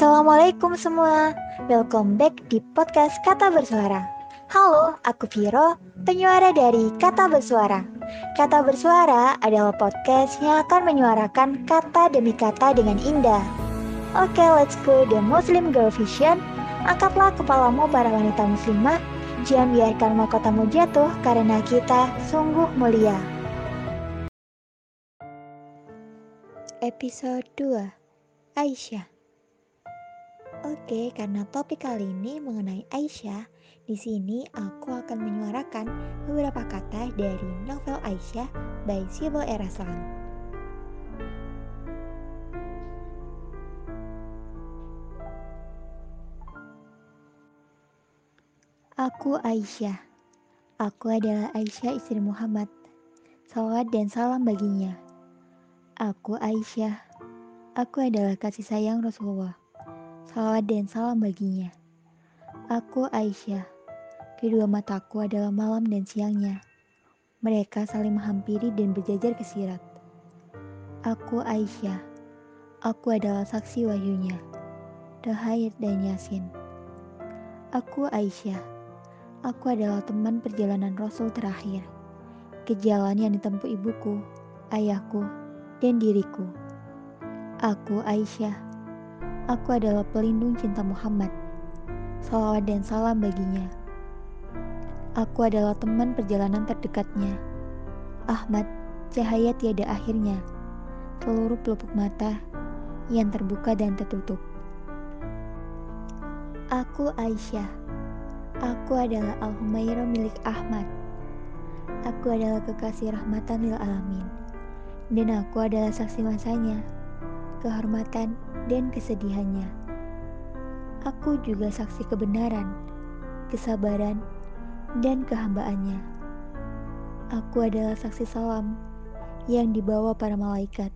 Assalamualaikum semua, welcome back di podcast Kata Bersuara. Halo, aku Viro, penyuara dari Kata Bersuara. Kata Bersuara adalah podcast yang akan menyuarakan kata demi kata dengan indah. Oke, let's go the Muslim Girl Vision. Angkatlah kepalamu para wanita muslimah, jangan biarkan mahkotamu jatuh karena kita sungguh mulia. Episode 2 Aisyah Oke, karena topik kali ini mengenai Aisyah, di sini aku akan menyuarakan beberapa kata dari novel Aisyah by Sibyl Eraslan. Aku Aisyah. Aku adalah Aisyah istri Muhammad. Salawat dan salam baginya. Aku Aisyah. Aku adalah kasih sayang Rasulullah. Salawat dan salam baginya. Aku Aisyah. Kedua mataku adalah malam dan siangnya. Mereka saling menghampiri dan berjajar ke sirat. Aku Aisyah. Aku adalah saksi wahyunya. Dahair dan Yasin. Aku Aisyah. Aku adalah teman perjalanan Rasul terakhir. Ke jalan yang ditempuh ibuku, ayahku, dan diriku. Aku Aisyah Aku adalah pelindung cinta Muhammad. Salawat dan salam baginya. Aku adalah teman perjalanan terdekatnya. Ahmad, cahaya tiada akhirnya. Seluruh pelupuk mata yang terbuka dan tertutup. Aku Aisyah. Aku adalah Al-Humaira milik Ahmad. Aku adalah kekasih rahmatan lil alamin. Dan aku adalah saksi masanya kehormatan, dan kesedihannya. Aku juga saksi kebenaran, kesabaran, dan kehambaannya. Aku adalah saksi salam yang dibawa para malaikat.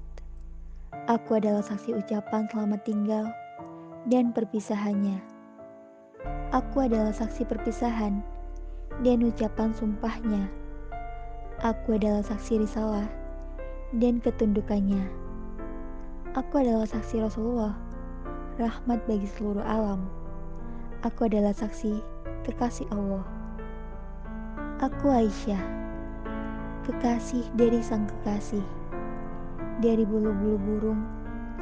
Aku adalah saksi ucapan selamat tinggal dan perpisahannya. Aku adalah saksi perpisahan dan ucapan sumpahnya. Aku adalah saksi risalah dan ketundukannya. Aku adalah saksi Rasulullah, rahmat bagi seluruh alam. Aku adalah saksi kekasih Allah. Aku Aisyah, kekasih dari sang kekasih. Dari bulu-bulu burung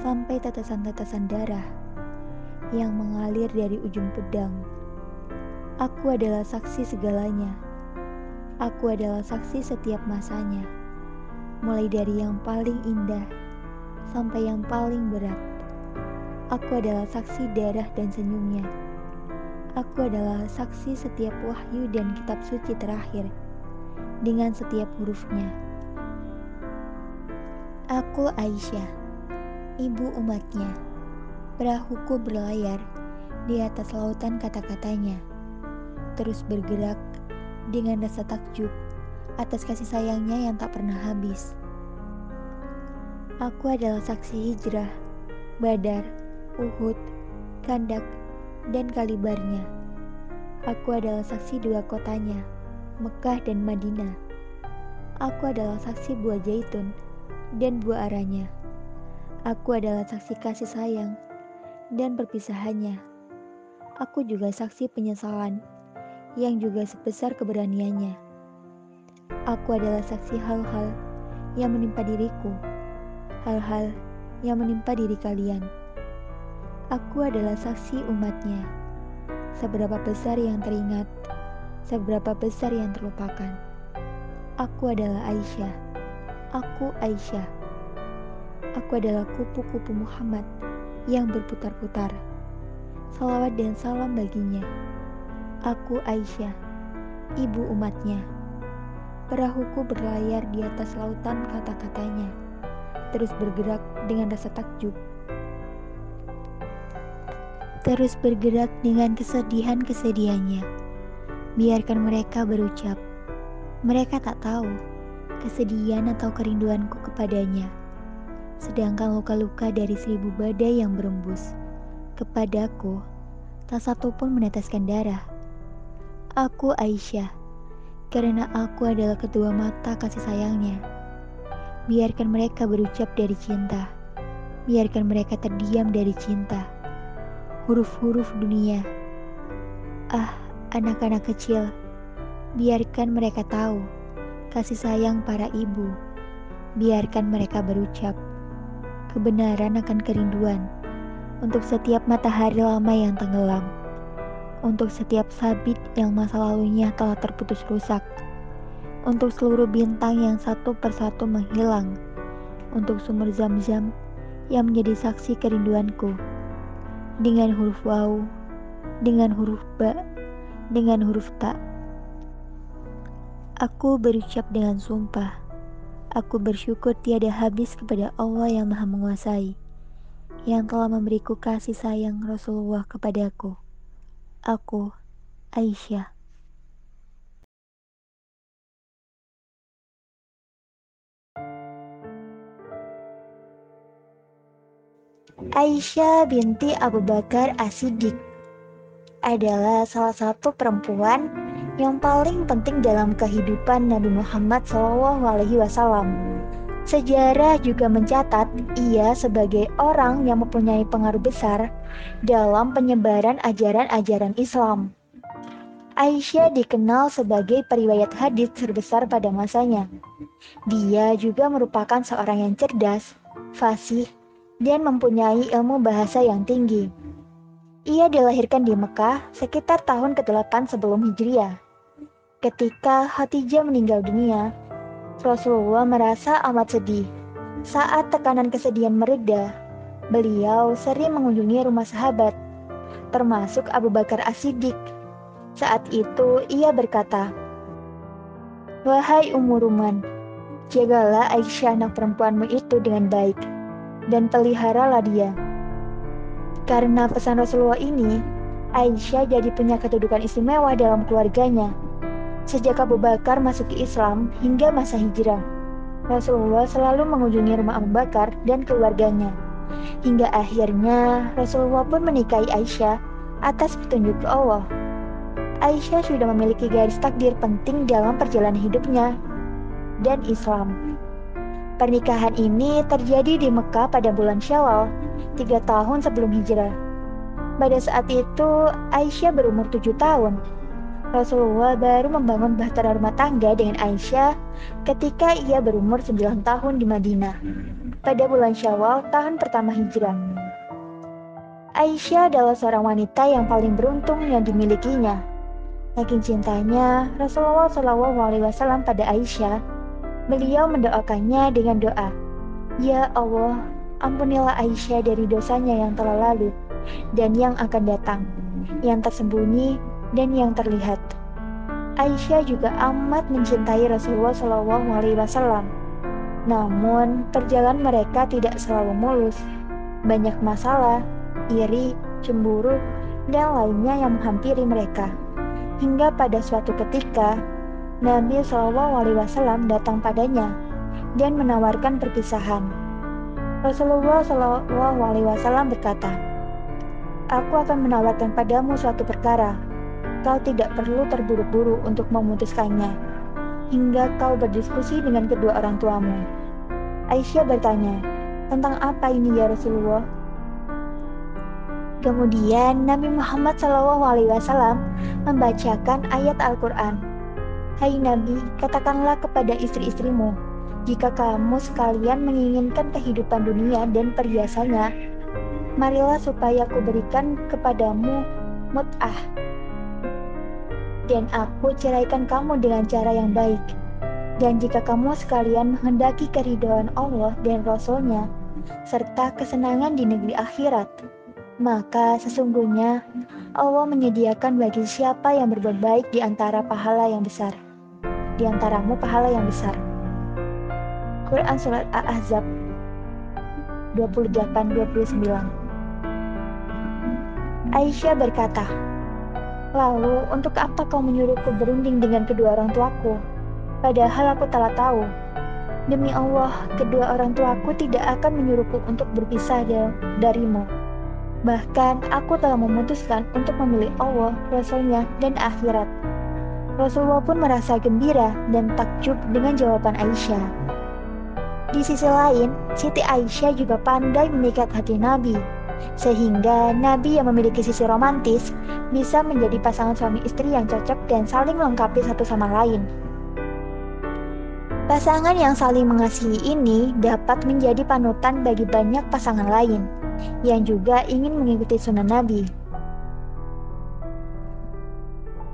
sampai tetesan-tetesan darah yang mengalir dari ujung pedang. Aku adalah saksi segalanya. Aku adalah saksi setiap masanya, mulai dari yang paling indah sampai yang paling berat. Aku adalah saksi darah dan senyumnya. Aku adalah saksi setiap wahyu dan kitab suci terakhir dengan setiap hurufnya. Aku Aisyah, ibu umatnya. Perahuku berlayar di atas lautan kata-katanya, terus bergerak dengan rasa takjub atas kasih sayangnya yang tak pernah habis. Aku adalah saksi hijrah, Badar, Uhud, Kandak, dan Kalibarnya. Aku adalah saksi dua kotanya, Mekah dan Madinah. Aku adalah saksi buah zaitun dan buah aranya. Aku adalah saksi kasih sayang dan perpisahannya. Aku juga saksi penyesalan yang juga sebesar keberaniannya. Aku adalah saksi hal-hal yang menimpa diriku hal-hal yang menimpa diri kalian. Aku adalah saksi umatnya. Seberapa besar yang teringat, seberapa besar yang terlupakan. Aku adalah Aisyah. Aku Aisyah. Aku adalah kupu-kupu Muhammad yang berputar-putar. Salawat dan salam baginya. Aku Aisyah, ibu umatnya. Perahuku berlayar di atas lautan kata-katanya terus bergerak dengan rasa takjub. Terus bergerak dengan kesedihan-kesedihannya. Biarkan mereka berucap. Mereka tak tahu kesedihan atau kerinduanku kepadanya. Sedangkan luka-luka dari seribu badai yang berembus kepadaku, tak satu pun meneteskan darah. Aku Aisyah, karena aku adalah kedua mata kasih sayangnya. Biarkan mereka berucap dari cinta. Biarkan mereka terdiam dari cinta. huruf-huruf dunia. Ah, anak-anak kecil, biarkan mereka tahu kasih sayang para ibu. Biarkan mereka berucap kebenaran akan kerinduan untuk setiap matahari lama yang tenggelam, untuk setiap sabit yang masa lalunya telah terputus rusak, untuk seluruh bintang yang satu persatu menghilang, untuk sumur zam-zam yang menjadi saksi kerinduanku dengan huruf waw, dengan huruf ba, dengan huruf ta. Aku berucap dengan sumpah. Aku bersyukur tiada habis kepada Allah yang Maha Menguasai, yang telah memberiku kasih sayang Rasulullah kepadaku. Aku, Aisyah. Aisyah binti Abu Bakar As-Siddiq adalah salah satu perempuan yang paling penting dalam kehidupan Nabi Muhammad SAW. Sejarah juga mencatat ia sebagai orang yang mempunyai pengaruh besar dalam penyebaran ajaran-ajaran Islam. Aisyah dikenal sebagai periwayat hadis terbesar pada masanya. Dia juga merupakan seorang yang cerdas, fasih, dan mempunyai ilmu bahasa yang tinggi. Ia dilahirkan di Mekah sekitar tahun ke-8 sebelum Hijriah. Ketika Khadijah meninggal dunia, Rasulullah merasa amat sedih. Saat tekanan kesedihan mereda, beliau sering mengunjungi rumah sahabat, termasuk Abu Bakar As-Siddiq. Saat itu ia berkata, Wahai Ummu Ruman, jagalah Aisyah anak perempuanmu itu dengan baik dan peliharalah dia. Karena pesan Rasulullah ini, Aisyah jadi punya kedudukan istimewa dalam keluarganya. Sejak Abu Bakar masuk ke Islam hingga masa hijrah, Rasulullah selalu mengunjungi rumah Abu Bakar dan keluarganya. Hingga akhirnya Rasulullah pun menikahi Aisyah atas petunjuk Allah. Aisyah sudah memiliki garis takdir penting dalam perjalanan hidupnya dan Islam. Pernikahan ini terjadi di Mekah pada bulan Syawal, tiga tahun sebelum hijrah. Pada saat itu, Aisyah berumur tujuh tahun. Rasulullah baru membangun bahtera rumah tangga dengan Aisyah ketika ia berumur sembilan tahun di Madinah. Pada bulan Syawal tahun pertama hijrah. Aisyah adalah seorang wanita yang paling beruntung yang dimilikinya. Saking cintanya Rasulullah Shallallahu Alaihi Wasallam pada Aisyah, Beliau mendoakannya dengan doa, Ya Allah, ampunilah Aisyah dari dosanya yang telah lalu dan yang akan datang, yang tersembunyi dan yang terlihat. Aisyah juga amat mencintai Rasulullah Shallallahu Alaihi Wasallam. Namun perjalanan mereka tidak selalu mulus. Banyak masalah, iri, cemburu, dan lainnya yang menghampiri mereka. Hingga pada suatu ketika Nabi SAW datang padanya dan menawarkan perpisahan. Rasulullah SAW berkata, Aku akan menawarkan padamu suatu perkara. Kau tidak perlu terburu-buru untuk memutuskannya, hingga kau berdiskusi dengan kedua orang tuamu. Aisyah bertanya, tentang apa ini ya Rasulullah? Kemudian Nabi Muhammad SAW membacakan ayat Al-Quran Hai Nabi, katakanlah kepada istri-istrimu, jika kamu sekalian menginginkan kehidupan dunia dan perhiasannya, marilah supaya aku berikan kepadamu mut'ah. Dan aku ceraikan kamu dengan cara yang baik. Dan jika kamu sekalian menghendaki keridhaan Allah dan Rasulnya, serta kesenangan di negeri akhirat, maka sesungguhnya Allah menyediakan bagi siapa yang berbuat baik di antara pahala yang besar di antaramu pahala yang besar. Quran Surat Al-Ahzab 28-29 Aisyah berkata, Lalu, untuk apa kau menyuruhku berunding dengan kedua orang tuaku? Padahal aku telah tahu. Demi Allah, kedua orang tuaku tidak akan menyuruhku untuk berpisah darimu. Bahkan, aku telah memutuskan untuk memilih Allah, Rasulnya, dan akhirat. Rasulullah pun merasa gembira dan takjub dengan jawaban Aisyah. Di sisi lain, Siti Aisyah juga pandai memikat hati Nabi. Sehingga nabi yang memiliki sisi romantis bisa menjadi pasangan suami istri yang cocok dan saling melengkapi satu sama lain. Pasangan yang saling mengasihi ini dapat menjadi panutan bagi banyak pasangan lain yang juga ingin mengikuti sunnah Nabi.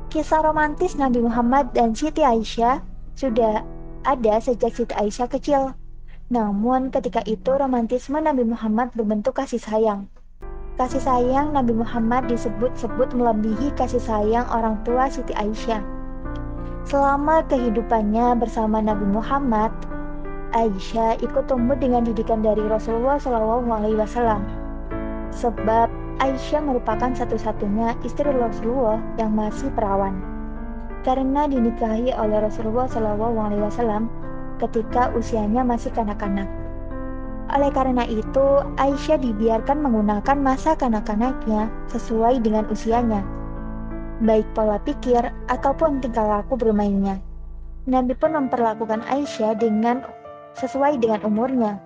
Kisah romantis Nabi Muhammad dan Siti Aisyah sudah ada sejak Siti Aisyah kecil. Namun ketika itu romantisme Nabi Muhammad berbentuk kasih sayang. Kasih sayang Nabi Muhammad disebut-sebut melebihi kasih sayang orang tua Siti Aisyah. Selama kehidupannya bersama Nabi Muhammad, Aisyah ikut tumbuh dengan didikan dari Rasulullah SAW. Sebab Aisyah merupakan satu-satunya istri Rasulullah yang masih perawan. Karena dinikahi oleh Rasulullah SAW ketika usianya masih kanak-kanak. Oleh karena itu, Aisyah dibiarkan menggunakan masa kanak-kanaknya sesuai dengan usianya, baik pola pikir ataupun tingkah laku bermainnya. Nabi pun memperlakukan Aisyah dengan sesuai dengan umurnya,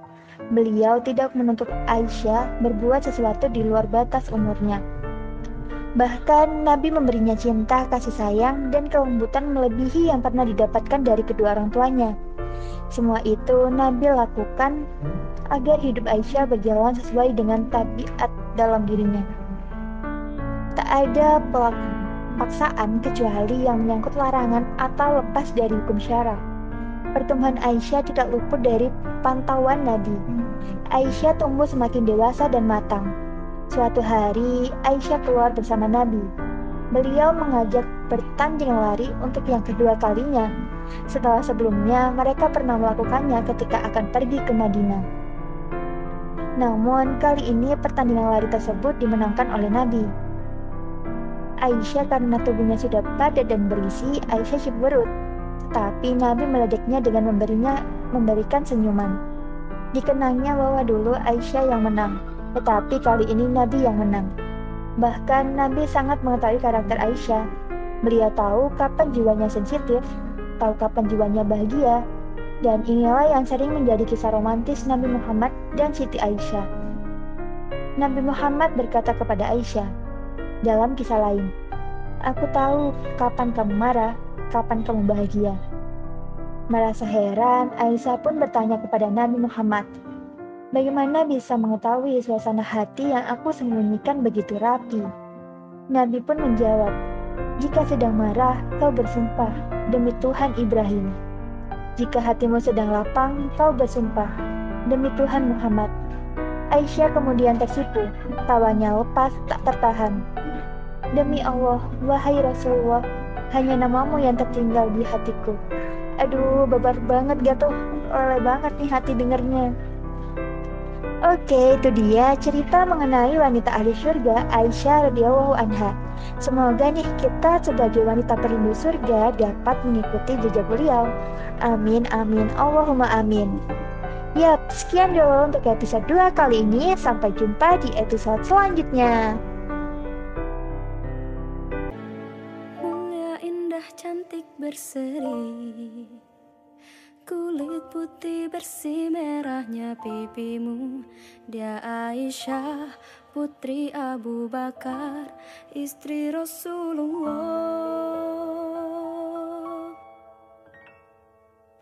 Beliau tidak menuntut Aisyah berbuat sesuatu di luar batas umurnya. Bahkan Nabi memberinya cinta, kasih sayang, dan kelembutan melebihi yang pernah didapatkan dari kedua orang tuanya. Semua itu Nabi lakukan agar hidup Aisyah berjalan sesuai dengan tabiat dalam dirinya. Tak ada paksaan kecuali yang menyangkut larangan atau lepas dari hukum syara. Pertumbuhan Aisyah tidak luput dari pantauan Nabi. Aisyah tumbuh semakin dewasa dan matang. Suatu hari, Aisyah keluar bersama Nabi. Beliau mengajak bertanding lari untuk yang kedua kalinya. Setelah sebelumnya, mereka pernah melakukannya ketika akan pergi ke Madinah. Namun, kali ini pertandingan lari tersebut dimenangkan oleh Nabi. Aisyah karena tubuhnya sudah padat dan berisi, Aisyah cemberut. Tapi Nabi meledeknya dengan memberinya memberikan senyuman. Dikenangnya bahwa dulu Aisyah yang menang, tetapi kali ini Nabi yang menang. Bahkan Nabi sangat mengetahui karakter Aisyah. Beliau tahu kapan jiwanya sensitif, tahu kapan jiwanya bahagia, dan inilah yang sering menjadi kisah romantis Nabi Muhammad dan Siti Aisyah. Nabi Muhammad berkata kepada Aisyah dalam kisah lain, Aku tahu kapan kamu marah, kapan kamu bahagia. Merasa heran, Aisyah pun bertanya kepada Nabi Muhammad, Bagaimana bisa mengetahui suasana hati yang aku sembunyikan begitu rapi? Nabi pun menjawab, Jika sedang marah, kau bersumpah demi Tuhan Ibrahim. Jika hatimu sedang lapang, kau bersumpah demi Tuhan Muhammad. Aisyah kemudian tersipu, tawanya lepas tak tertahan. Demi Allah, wahai Rasulullah, hanya namamu yang tertinggal di hatiku. Aduh, babar banget gak tuh? Oleh banget nih hati dengernya. Oke, itu dia cerita mengenai wanita ahli surga Aisyah radhiyallahu anha. Semoga nih kita sebagai wanita perindu surga dapat mengikuti jejak beliau. Amin, amin, Allahumma amin. Yap, sekian dulu untuk episode 2 kali ini. Sampai jumpa di episode selanjutnya. Cantik berseri. Kulit putih bersih merahnya pipimu. Dia Aisyah putri Abu Bakar Istri Rasulullah.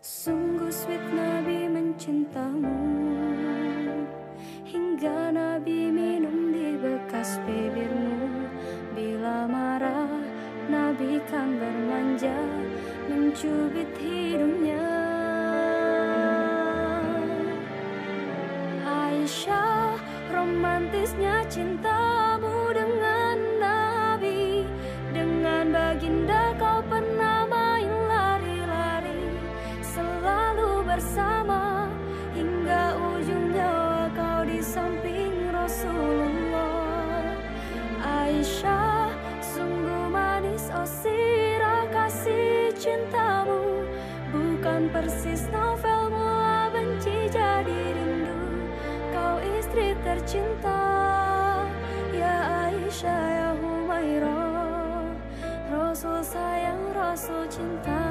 Sungguh sweet Nabi mencintamu. Hingga Nabi minum di bekas bibirmu Nabi kan bermanja mencubit hidungnya Aisyah romantisnya cintamu cintamu. Bukan persis novel mula benci jadi rindu. Kau istri tercinta Ya Aisyah ya Humairah. Rasul sayang Rasul cinta